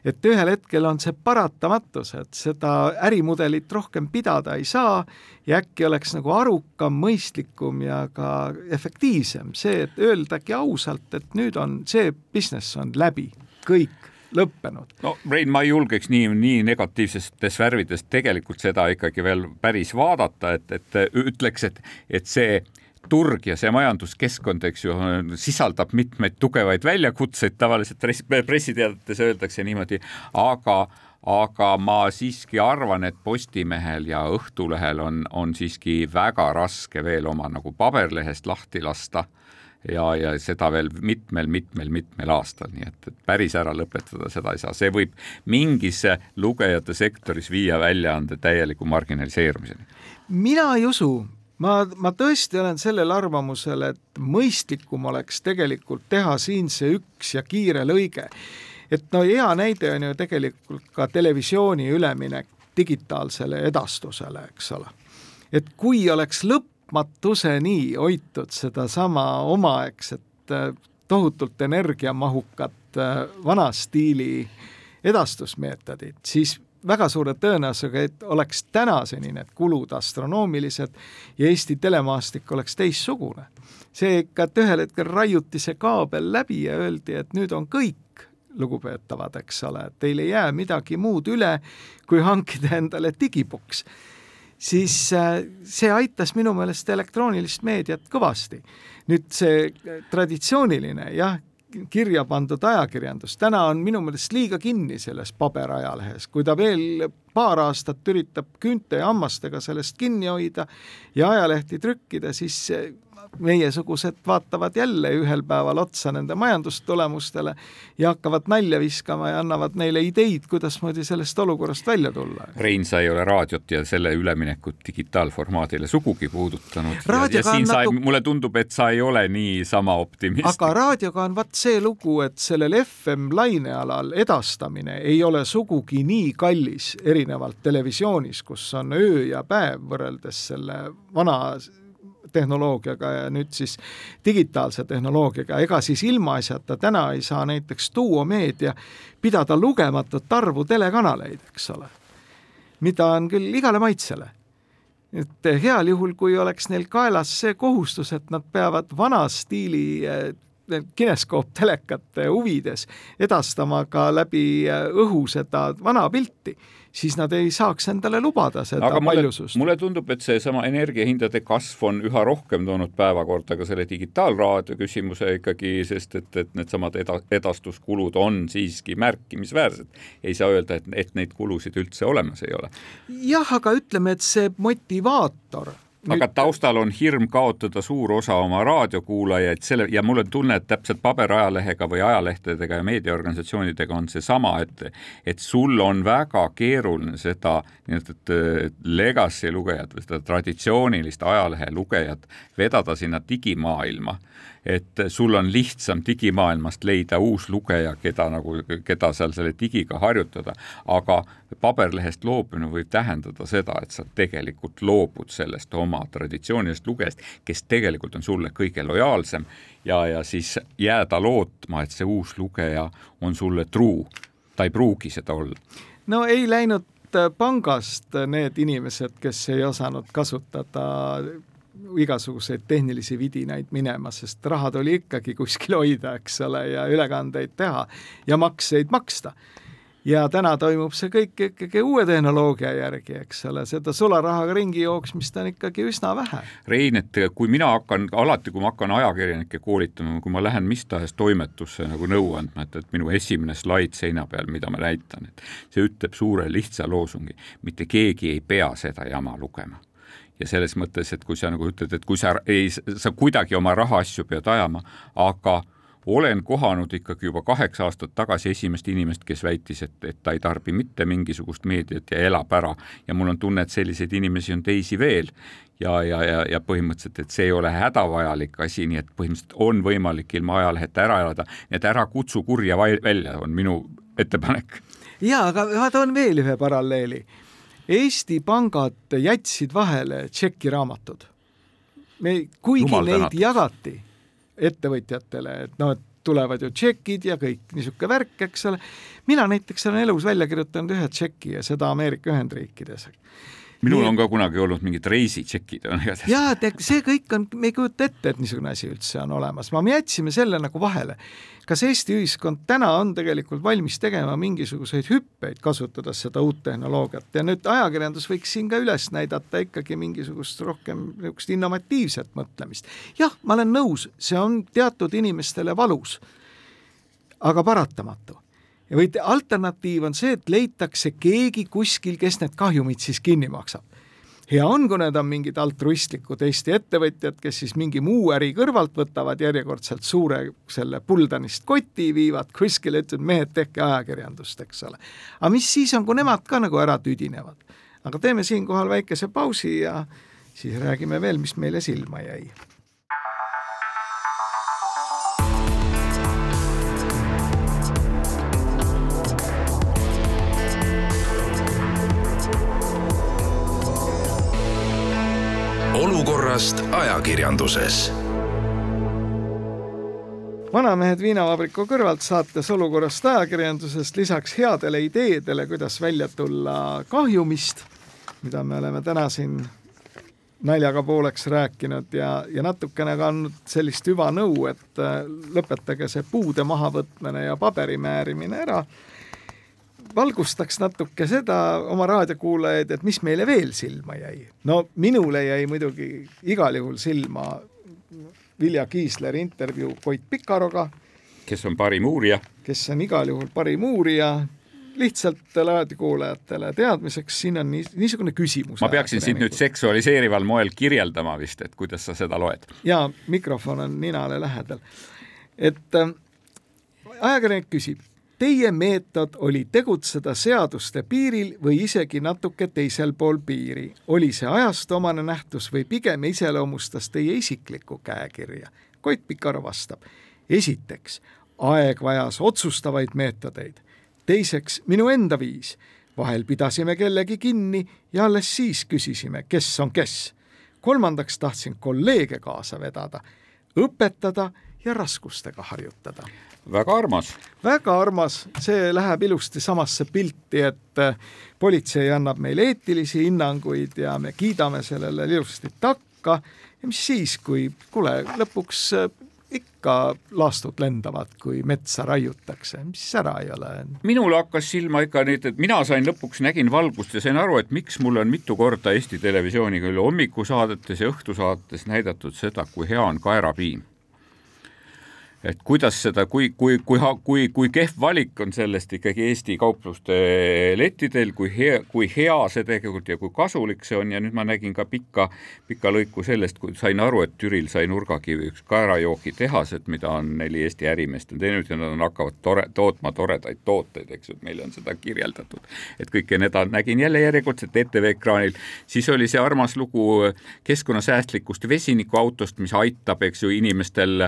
[SPEAKER 2] et ühel hetkel on see paratamatus, et seda ärimudelit rohkem pidada ei saa ja äkki oleks nagu arukam, mõistlikum ja ka efektiivsem. See, et öeldagi ausalt, et nüüd on see business on läbi, kõik lõppenud.
[SPEAKER 3] no Rein, ma ei julgeks nii, nii negatiivsetes värvides tegelikult seda ikkagi veel päris vaadata, et, et ütleks, et, et see turg ja see majanduskeskkond, eks ju, sisaldab mitmeid tugevaid väljakutseid, tavaliselt pressiteadetes öeldakse niimoodi, aga aga ma siiski arvan, et Postimehel ja Õhtulehel on, on siiski väga raske veel oma nagu paberlehest lahti lasta ja, ja seda veel mitmel-mitmel-mitmel aastal, nii et, et päris ära lõpetada seda ei saa, see võib mingis lugejate sektoris viia väljaande täieliku marginaliseerumiseni.
[SPEAKER 2] mina ei usu, ma, ma tõesti olen sellel arvamusel, et mõistlikum oleks tegelikult teha siin see üks ja kiire lõige. et no hea näide on ju tegelikult ka televisiooni üleminek digitaalsele edastusele, eks ole. et kui oleks lõpp lõpmatuseni hoitud sedasama omaaegset äh, tohutult energiamahukat äh, vana stiili edastusmeetodit, siis väga suure tõenäosusega, et oleks tänaseni need kulud astronoomilised ja Eesti telemaastik oleks teistsugune. see ikka, et ühel hetkel raiuti see kaabel läbi ja öeldi, et nüüd on kõik lugupeetavad, eks ole, et teil ei jää midagi muud üle, kui hankida endale digiboks siis äh, see aitas minu meelest elektroonilist meediat kõvasti. nüüd see traditsiooniline jah, kirja pandud ajakirjandus täna on minu meelest liiga kinni selles paberajalehes, kui ta veel paar aastat üritab küünte ja hammastega sellest kinni hoida ja ajalehti trükkida, siis meiesugused vaatavad jälle ühel päeval otsa nende majandustulemustele ja hakkavad nalja viskama ja annavad neile ideid, kuidasmoodi sellest olukorrast välja tulla.
[SPEAKER 3] Rein, sa ei ole raadiot ja selle üleminekut digitaalformaadile sugugi puudutanud.
[SPEAKER 2] ja, ja siin
[SPEAKER 3] sa nagu..., mulle tundub, et sa ei ole niisama optimistlik.
[SPEAKER 2] aga raadioga on vaat see lugu, et sellel FM lainealal edastamine ei ole sugugi nii kallis, erinevalt televisioonis, kus on öö ja päev võrreldes selle vana tehnoloogiaga ja nüüd siis digitaalse tehnoloogiaga, ega siis ilmaasjata täna ei saa näiteks Duo Meedia pidada lugematut arvu telekanaleid, eks ole, mida on küll igale maitsele. Et heal juhul, kui oleks neil kaelas see kohustus, et nad peavad vana stiili eh, kineskooptelekate huvides edastama ka läbi eh, õhu seda vana pilti siis nad ei saaks endale lubada seda
[SPEAKER 3] Aga
[SPEAKER 2] paljusust.
[SPEAKER 3] mulle tundub, et seesama energiahindade kasv on üha rohkem toonud päevakorda ka selle digitaalraadio küsimuse ikkagi, sest et, et needsamad eda-, edastuskulud on siiski märkimisväärsed. ei saa öelda, et, et neid kulusid üldse olemas ei ole.
[SPEAKER 2] jah, aga ütleme, et see motivaator
[SPEAKER 3] aga taustal on hirm kaotada suur osa oma raadiokuulajaid, selle ja mul on tunne, et täpselt paberajalehega või ajalehtedega ja meediaorganisatsioonidega on seesama, et et sul on väga keeruline seda nii-öelda legacy lugejat või seda traditsioonilist ajalehe lugejat vedada sinna digimaailma et sul on lihtsam digimaailmast leida uus lugeja, keda nagu, keda seal selle digiga harjutada, aga paberlehest loobumine võib tähendada seda, et sa tegelikult loobud sellest oma traditsioonilisest lugejast, kes tegelikult on sulle kõige lojaalsem ja, ja siis jääda lootma, et see uus lugeja on sulle truu. ta ei pruugi seda olla.
[SPEAKER 2] no ei läinud pangast need inimesed, kes ei osanud kasutada igasuguseid tehnilisi vidinaid minema, sest rahad oli ikkagi kuskil hoida, eks ole, ja ülekandeid teha ja makseid maksta. ja täna toimub see kõik ikkagi uue tehnoloogia järgi, eks ole, seda sularahaga ringi jooksmist on ikkagi üsna vähe.
[SPEAKER 3] Rein, et kui mina hakkan, alati kui ma hakkan ajakirjanikke koolitama, kui ma lähen mis tahes toimetusse nagu nõu andma, et, et minu esimene slaid seina peal, mida ma näitan, et see ütleb suure lihtsa loosungi, mitte keegi ei pea seda jama lugema ja selles mõttes, et kui sa nagu ütled, et kui sa ei, sa kuidagi oma rahaasju pead ajama, aga olen kohanud ikkagi juba kaheksa aastat tagasi esimest inimest, kes väitis, et, et ta ei tarbi mitte mingisugust meediat ja elab ära. Ja mul on tunne, et selliseid inimesi on teisi veel. Ja, ja, ja, ja põhimõtteliselt, et see ei ole hädavajalik asi, nii et põhimõtteliselt on võimalik ilma ajaleheta ära elada, nii et ära kutsu kurja välja, on minu ettepanek.
[SPEAKER 2] ja aga ma toon veel ühe paralleeli Eesti pangad jätsid vahele tšekiraamatud. me, kuigi Jumal neid tänatud. jagati ettevõtjatele, et noh, et tulevad ju tšekid ja kõik niisugune värk, eks ole. mina näiteks olen elus välja kirjutanud ühe tšeki ja seda Ameerika Ühendriikides
[SPEAKER 3] minul nii, on ka kunagi olnud mingid reisitšekid on igatahes.
[SPEAKER 2] jaa, et see kõik on, me ei kujuta ette, et niisugune asi üldse on olemas, me jätsime selle nagu vahele. kas Eesti ühiskond täna on tegelikult valmis tegema mingisuguseid hüppeid, kasutades seda uut tehnoloogiat ja nüüd ajakirjandus võiks siin ka üles näidata ikkagi mingisugust rohkem niisugust innovatiivset mõtlemist. jah, ma olen nõus, see on teatud inimestele valus, aga paratamatu või alternatiiv on see, et leitakse keegi kuskil, kes need kahjumid siis kinni maksab. hea on, kui need on mingid altruistlikud Eesti ettevõtjad, kes siis mingi muu äri kõrvalt võtavad järjekordselt suure selle puldanist koti, viivad kuskile, ütlevad mehed, tehke ajakirjandust, eks ole. aga mis siis on, kui nemad ka nagu ära tüdinevad? aga teeme siinkohal väikese pausi ja siis räägime veel, mis meile silma jäi
[SPEAKER 4] olukorrast ajakirjanduses.
[SPEAKER 2] vanamehed viinavabriku kõrvalt saates olukorrast ajakirjandusest lisaks headele ideedele, kuidas välja tulla kahjumist, mida me oleme täna siin naljaga pooleks rääkinud ja, ja natukene ka andnud sellist hüva nõu, et äh, lõpetage see puude mahavõtmine ja paberi määrimine ära valgustaks natuke seda oma raadiokuulajaid, et mis meile veel silma jäi. no minule jäi muidugi igal juhul silma Vilja Kiisleri intervjuu Koit Pikaroga,
[SPEAKER 3] kes on parim uurija.
[SPEAKER 2] kes on igal juhul parim uurija, lihtsalt raadiokuulajatele teadmiseks, siin on nii, niisugune küsimus.
[SPEAKER 3] ma peaksin sind nüüd seksualiseerival moel kirjeldama vist, et kuidas sa seda loed.
[SPEAKER 2] ja mikrofon on ninale lähedal. et äh, ajakirjanik küsib, teie meetod oli tegutseda seaduste piiril või isegi natuke teisel pool piiri. oli see ajastuomane nähtus või pigem iseloomustas teie isiklikku käekirja? Koit Pikar vastab. esiteks, aeg vajas otsustavaid meetodeid. teiseks, minu enda viis. vahel pidasime kellegi kinni ja alles siis küsisime, kes on kes. kolmandaks tahtsin kolleege kaasa vedada, õpetada ja raskustega harjutada
[SPEAKER 3] väga armas.
[SPEAKER 2] väga armas, see läheb ilusti samasse pilti, et äh, politsei annab meile eetilisi hinnanguid ja me kiidame sellele ilusasti takka ja mis siis, kui kuule, lõpuks äh, ikka laastud lendavad, kui metsa raiutakse, mis ära ei ole.
[SPEAKER 3] minul hakkas silma ikka nüüd, et mina sain lõpuks, nägin valgust ja sain aru, et miks mulle on mitu korda Eesti Televisiooni küll hommikusaadetes ja õhtusaadetes näidatud seda, kui hea on kaerapiim et kuidas seda, kui, kui, kui, kui, kui kehv valik on sellest ikkagi Eesti kaupluste lettidel, kui hea, kui hea see tegelikult ja kui kasulik see on ja nüüd ma nägin ka pikka, pikka lõiku sellest, kui sain aru, et Türil sai nurgakivi üks kaerajoogitehased, mida on neli Eesti ärimeest on teinud ja nad on, hakkavad tore, tootma toredaid tooteid, eks ju, et meile on seda kirjeldatud. et kõike need nägin jälle järjekordselt ETV ekraanil, siis oli see armas lugu keskkonnasäästlikust vesinikuautost, mis aitab, eks ju, inimestel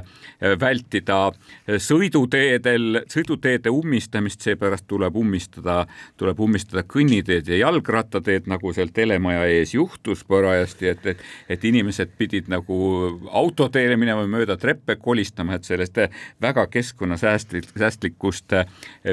[SPEAKER 3] vältida vältida sõiduteedel, sõiduteede ummistamist, seepärast tuleb ummistada, tuleb ummistada kõnniteed ja jalgrattateed, nagu seal telemaja ees juhtus parajasti, et, et, et inimesed pidid nagu autoteele minema mööda treppe kolistama, et sellest väga keskkonnasäästlik, säästlikust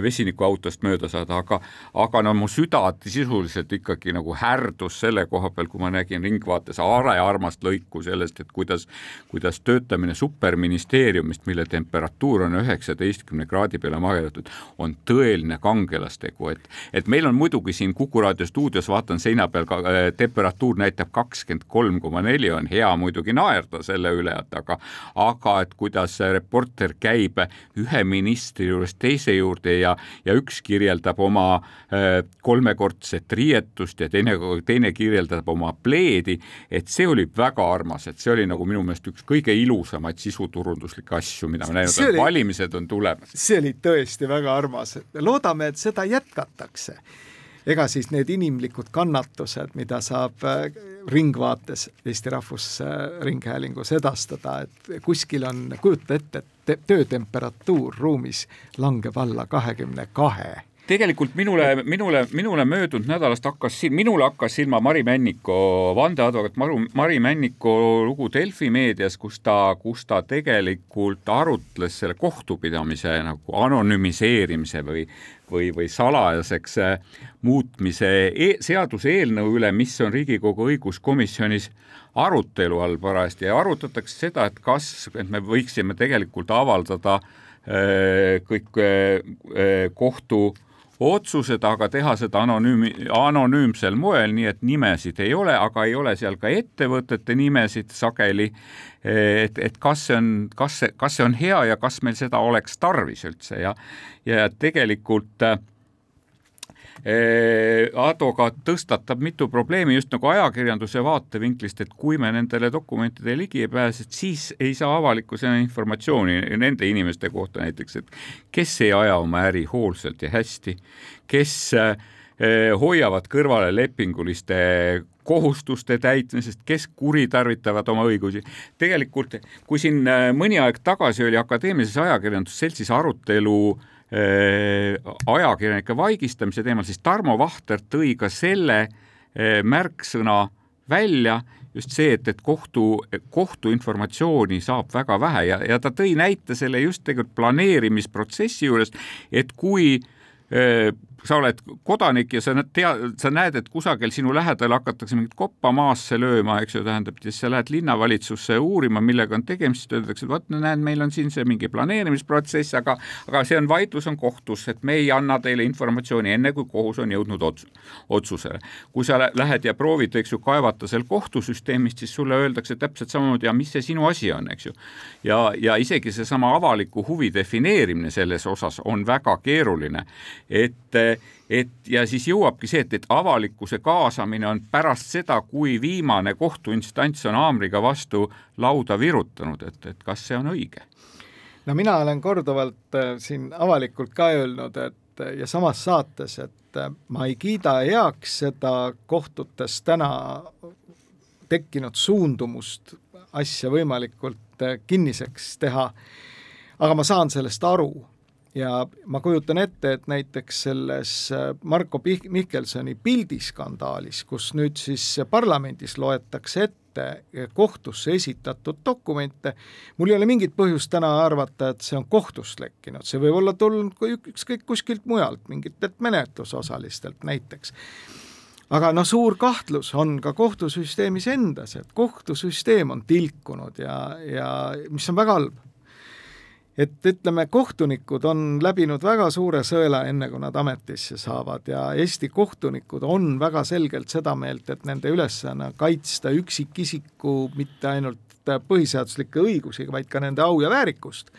[SPEAKER 3] vesinikuautost mööda saada, aga, aga no mu süda sisuliselt ikkagi nagu härdus selle koha peal, kui ma nägin Ringvaates arearmast lõiku sellest, et kuidas, kuidas töötamine superministeeriumist, mille te temperatuur on üheksateistkümne kraadi peale magerdatud, on tõeline kangelastegu, et et meil on muidugi siin Kuku raadio stuudios, vaatan seina peal ka äh, temperatuur näitab kakskümmend kolm koma neli, on hea muidugi naerda selle üle, et aga aga et kuidas reporter käib ühe ministri juurest teise juurde ja, ja üks kirjeldab oma äh, kolmekordset riietust ja teine, teine kirjeldab oma pleedi, et see oli väga armas, et see oli nagu minu meelest üks kõige ilusamaid sisuturunduslikke asju, mida oleme näinud, et valimised on tulemas.
[SPEAKER 2] see oli tõesti väga armas, loodame, et seda jätkatakse. ega siis need inimlikud kannatused, mida saab äh, Ringvaates Eesti Rahvusringhäälingus edastada, et kuskil on, kujuta ette, et töötemperatuur ruumis langeb alla kahekümne kahe
[SPEAKER 3] tegelikult minule, minule, minule möödunud nädalast hakkas, minule hakkas silma Mari Männiko, vandeadvokaat Maru, Mari Männiko lugu Delfi meedias, kus ta, kus ta tegelikult arutles selle kohtupidamise nagu anonüümiseerimise või või, või salajaseks äh, muutmise e seaduseelnõu üle, mis on Riigikogu õiguskomisjonis arutelu all parajasti. Ja arutatakse seda, et kas, et me võiksime tegelikult avaldada äh, kõik äh, kohtu otsused, aga teha seda anonüümi, anonüümsel moel, nii et nimesid ei ole, aga ei ole seal ka ettevõtete nimesid sageli. et, et kas see on, kas see, kas see on hea ja kas meil seda oleks tarvis üldse ja, ja tegelikult äh, advokaat tõstatab mitu probleemi just nagu ajakirjanduse vaatevinklist, et kui me nendele dokumentidele ligi ei pääse, et siis ei saa avalikkusele informatsiooni nende inimeste kohta näiteks, et kes ei aja oma äri hoolsalt ja hästi, kes hoiavad kõrvale lepinguliste kohustuste täitmisest, kes kuritarvitavad oma õigusi. tegelikult, kui siin mõni aeg tagasi oli Akadeemilises Ajakirjandusseltsis arutelu Äh, ajakirjanike vaigistamise teemal, siis Tarmo Vahter tõi ka selle äh, märksõna välja, just see, et, et kohtu, kohtuinformatsiooni saab väga vähe ja, ja ta tõi näite selle just tegelikult planeerimisprotsessi juures, et kui äh, sa oled kodanik ja sa tead, sa näed, et kusagil sinu lähedal hakatakse mingit koppa maasse lööma, eks ju, tähendab, siis sa lähed linnavalitsusse uurima, millega on tegemist, siis öeldakse, et vot näed, meil on siin see mingi planeerimisprotsess, aga aga see on, vaidlus on kohtus, et me ei anna teile informatsiooni enne, kui kohus on jõudnud ots-, otsusele. kui sa lähed ja proovid, eks ju, kaevata seal kohtusüsteemist, siis sulle öeldakse täpselt samamoodi, ja mis see sinu asi on, eks ju. ja, ja isegi seesama avaliku huvi defineerimine selles osas on väga keeruline, et et ja siis jõuabki see, et, et avalikkuse kaasamine on pärast seda, kui viimane kohtuinstants on haamriga vastu lauda virutanud, et, et kas see on õige?
[SPEAKER 2] no mina olen korduvalt äh, siin avalikult ka öelnud, et ja samas saates, et äh, ma ei kiida heaks seda kohtutes täna tekkinud suundumust asja võimalikult äh, kinniseks teha, aga ma saan sellest aru ja ma kujutan ette, et näiteks selles äh, Marko Mihkelsoni pildiskandaalis, kus nüüd siis parlamendis loetakse ette kohtusse esitatud dokumente, mul ei ole mingit põhjust täna arvata, et see on kohtust lekkinud, see võib olla tulnud ükskõik kuskilt mujalt, mingitelt menetlusosalistelt näiteks. Aga noh, suur kahtlus on ka kohtusüsteemis endas, et kohtusüsteem on tilkunud ja, ja mis on väga halb et ütleme, kohtunikud on läbinud väga suure sõela, enne kui nad ametisse saavad ja Eesti kohtunikud on väga selgelt seda meelt, et nende ülesanne kaitsta üksikisiku mitte ainult põhiseaduslikke õigusi, vaid ka nende au ja väärikust,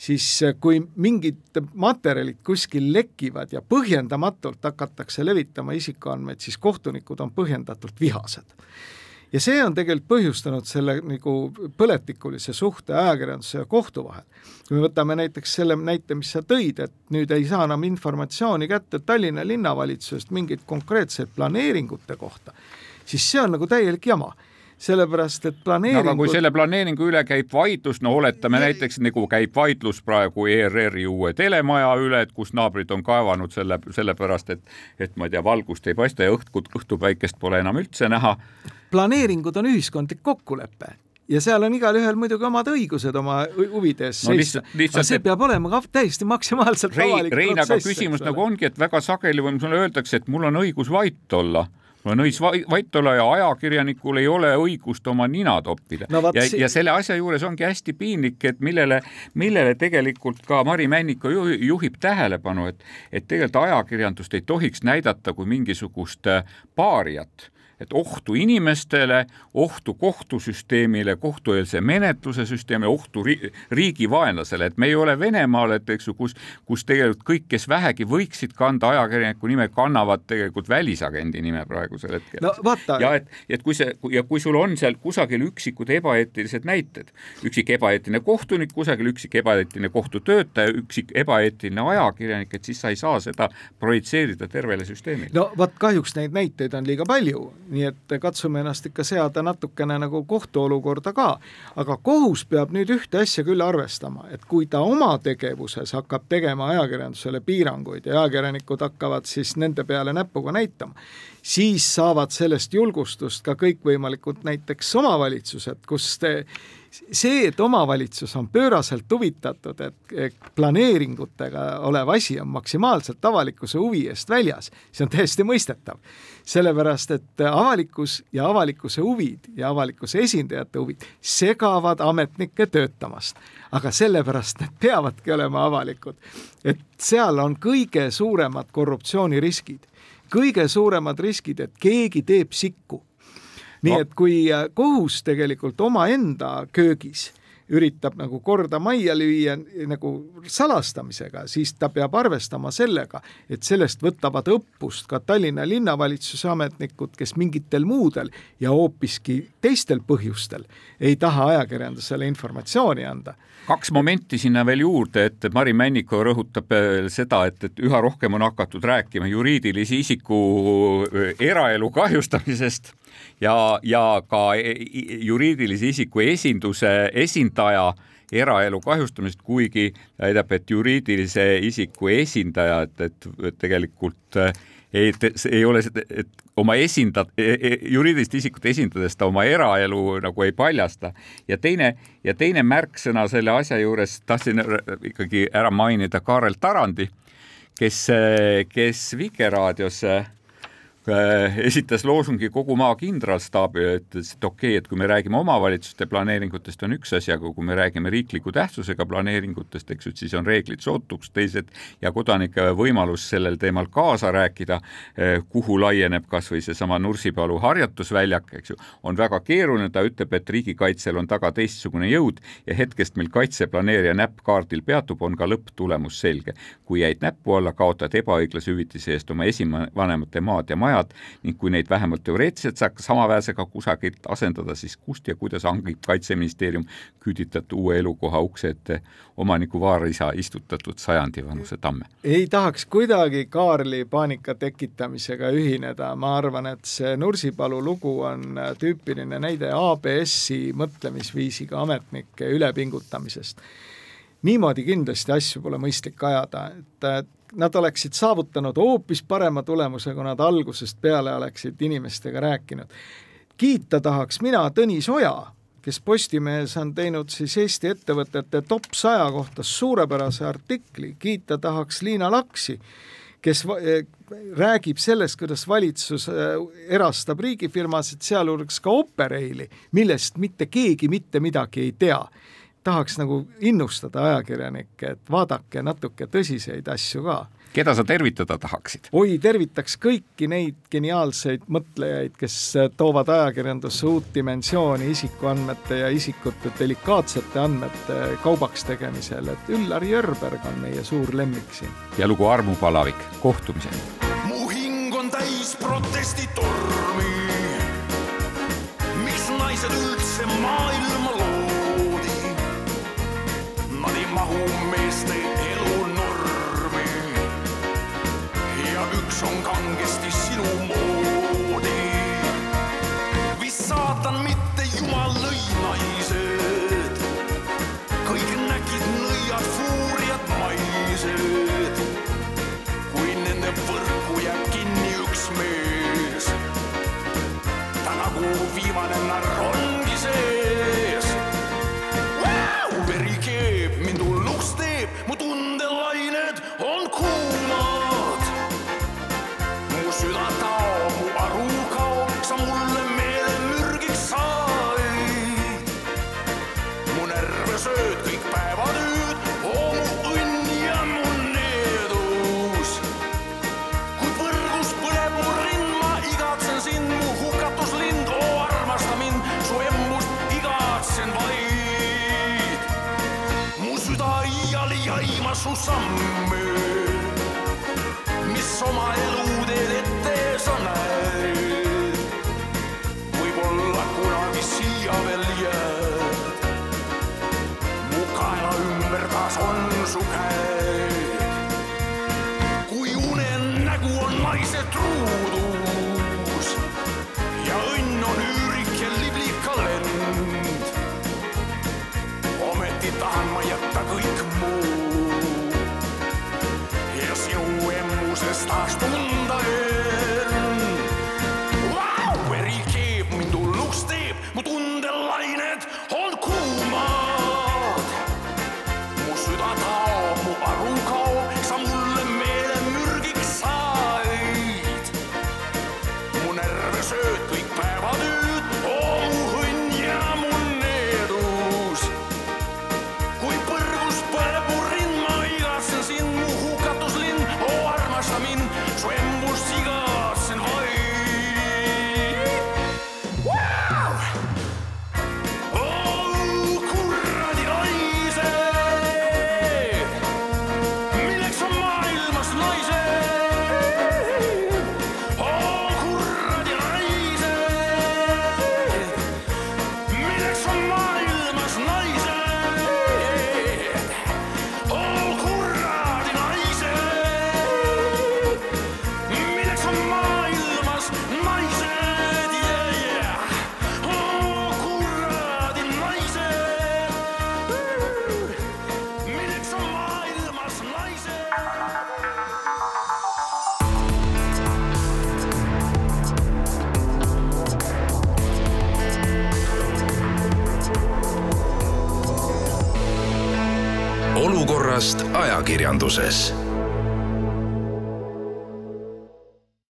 [SPEAKER 2] siis kui mingid materjalid kuskil lekivad ja põhjendamatult hakatakse levitama isikuandmeid, siis kohtunikud on põhjendatult vihased ja see on tegelikult põhjustanud selle nagu põletikulise suhte ajakirjanduse ja kohtu vahel. kui me võtame näiteks selle näite, mis sa tõid, et nüüd ei saa enam informatsiooni kätte Tallinna linnavalitsusest mingit konkreetset planeeringute kohta, siis see on nagu täielik jama sellepärast et planeeringud
[SPEAKER 3] no, aga kui selle planeeringu üle käib vaidlus, no oletame ja... näiteks nagu käib vaidlus praegu ERR-i uue telemaja üle, et kus naabrid on kaevanud selle, sellepärast et et ma ei tea, valgust ei paista ja õhtu, õhtupäikest pole enam üldse näha.
[SPEAKER 2] Planeeringud on ühiskondlik kokkulepe ja seal on igalühel muidugi omad õigused oma huvide eest no, seista, aga see et... peab olema ka täiesti maksimaalselt
[SPEAKER 3] Rein, avalik Rein, protsess. aga küsimus nagu ongi, et väga sageli või mulle öeldakse, et mul on õigus vait olla mul on õigus vait olla ja ajakirjanikul ei ole õigust oma nina toppida no,. ja see..., ja selle asja juures ongi hästi piinlik, et millele, millele tegelikult ka Mari Männiko juhib tähelepanu, et, et tegelikult ajakirjandust ei tohiks näidata kui mingisugust paariat et ohtu inimestele, ohtu kohtusüsteemile, kohtueelse menetluse süsteemile, ohtu ri riigi vaenlasele, et me ei ole Venemaal, et eks ju, kus, kus tegelikult kõik, kes vähegi võiksid kanda ajakirjaniku nime, kannavad tegelikult välisagendi nime praegusel hetkel.
[SPEAKER 2] no
[SPEAKER 3] ja et, et kui see ja kui sul on seal kusagil üksikud ebaeetilised näited, üksik ebaeetiline kohtunik, kusagil üksik ebaeetiline kohtutöötaja, üksik ebaeetiline ajakirjanik, et siis sa ei saa seda projitseerida tervele süsteemile.
[SPEAKER 2] no vot, kahjuks neid näiteid on liiga palju nii et katsume ennast ikka seada natukene nagu kohtuolukorda ka. aga kohus peab nüüd ühte asja küll arvestama, et kui ta oma tegevuses hakkab tegema ajakirjandusele piiranguid ja ajakirjanikud hakkavad siis nende peale näpuga näitama, siis saavad sellest julgustust ka kõikvõimalikud näiteks omavalitsused, kus te see, et omavalitsus on pööraselt huvitatud, et planeeringutega olev asi on maksimaalselt avalikkuse huvi eest väljas, see on täiesti mõistetav. Sellepärast, et avalikkus ja avalikkuse huvid ja avalikkuse esindajate huvid segavad ametnikke töötamast. aga sellepärast need peavadki olema avalikud. et seal on kõige suuremad korruptsiooniriskid, kõige suuremad riskid, et keegi teeb sikku nii no. et kui kohus tegelikult omaenda köögis üritab nagu korda majja lüüa nagu salastamisega, siis ta peab arvestama sellega, et sellest võtavad õppust ka Tallinna linnavalitsuse ametnikud, kes mingitel muudel ja hoopiski teistel põhjustel ei taha ajakirjandusele informatsiooni anda.
[SPEAKER 3] Kaks momenti sinna veel juurde, et Mari Männiko rõhutab seda, et, et üha rohkem on hakatud rääkima juriidilise isiku eraelu kahjustamisest ja, ja ka e, juriidilise isiku esinduse esindaja eraelu kahjustamist, kuigi väidab, et juriidilise isiku esindaja, et, et tegelikult äh, ei, ei ole, et oma esindad, e, e, juriidilist isikut esindades ta oma eraelu nagu ei paljasta. ja teine, ja teine märksõna selle asja juures tahtsin ikkagi ära mainida Kaarel Tarandi kes, kes Vikerraadios Äh, esitas loosungi kogu maa kindralstaabile, ütles, et okei okay,, et kui me räägime omavalitsuste planeeringutest, on üks asi, aga kui me räägime riikliku tähtsusega planeeringutest, eks ju, siis on reeglid sootuks teised ja kodanike võimalus sellel teemal kaasa rääkida, äh, kuhu laieneb kas või seesama Nursipalu harjutusväljak, eks ju, on väga keeruline, ta ütleb, et riigikaitsel on taga teistsugune jõud ja hetkest mil kaitseplaneerija näpp kaardil peatub, on ka lõpptulemus selge. kui jäid näppu alla, kaotad ebaõiglase hüvitise eest oma esivanemate maad ja maja, majad ning kui neid vähemalt teoreetiliselt saaks samaväärselt kusagilt asendada, siis kust ja kuidas hangib Kaitseministeerium küüditatud uue elukoha ukse ette omaniku vaarisa istutatud sajandivanuse tamme?
[SPEAKER 2] ei tahaks kuidagi Kaarli paanika tekitamisega ühineda, ma arvan, et see Nursipalu lugu on tüüpiline näide ABS-i mõtlemisviisiga ametnike ülepingutamisest. Niimoodi kindlasti asju pole mõistlik ajada, et nad oleksid saavutanud hoopis parema tulemuse, kui nad algusest peale oleksid inimestega rääkinud. kiita tahaks mina Tõnis Oja, kes Postimehes on teinud siis Eesti ettevõtete top saja kohta suurepärase artikli, kiita tahaks Liina Laksi, kes eh, räägib sellest, kuidas valitsus eh, erastab riigifirmasid, sealhulgas ka Operaili, millest mitte keegi mitte midagi ei tea tahaks nagu innustada ajakirjanikke, et vaadake natuke tõsiseid asju ka.
[SPEAKER 3] keda sa tervitada tahaksid?
[SPEAKER 2] oi, tervitaks kõiki neid geniaalseid mõtlejaid, kes toovad ajakirjandusse uut dimensiooni isikuandmete ja isikute delikaatsete andmete kaubaks tegemisel, et Üllar Jörberg on meie suur lemmik siin.
[SPEAKER 3] ja lugu Armu Palavik, kohtumiseni!
[SPEAKER 5] mu hing on täis protestitormi, miks naised üldse maailma loovad? my homemade steak. Sest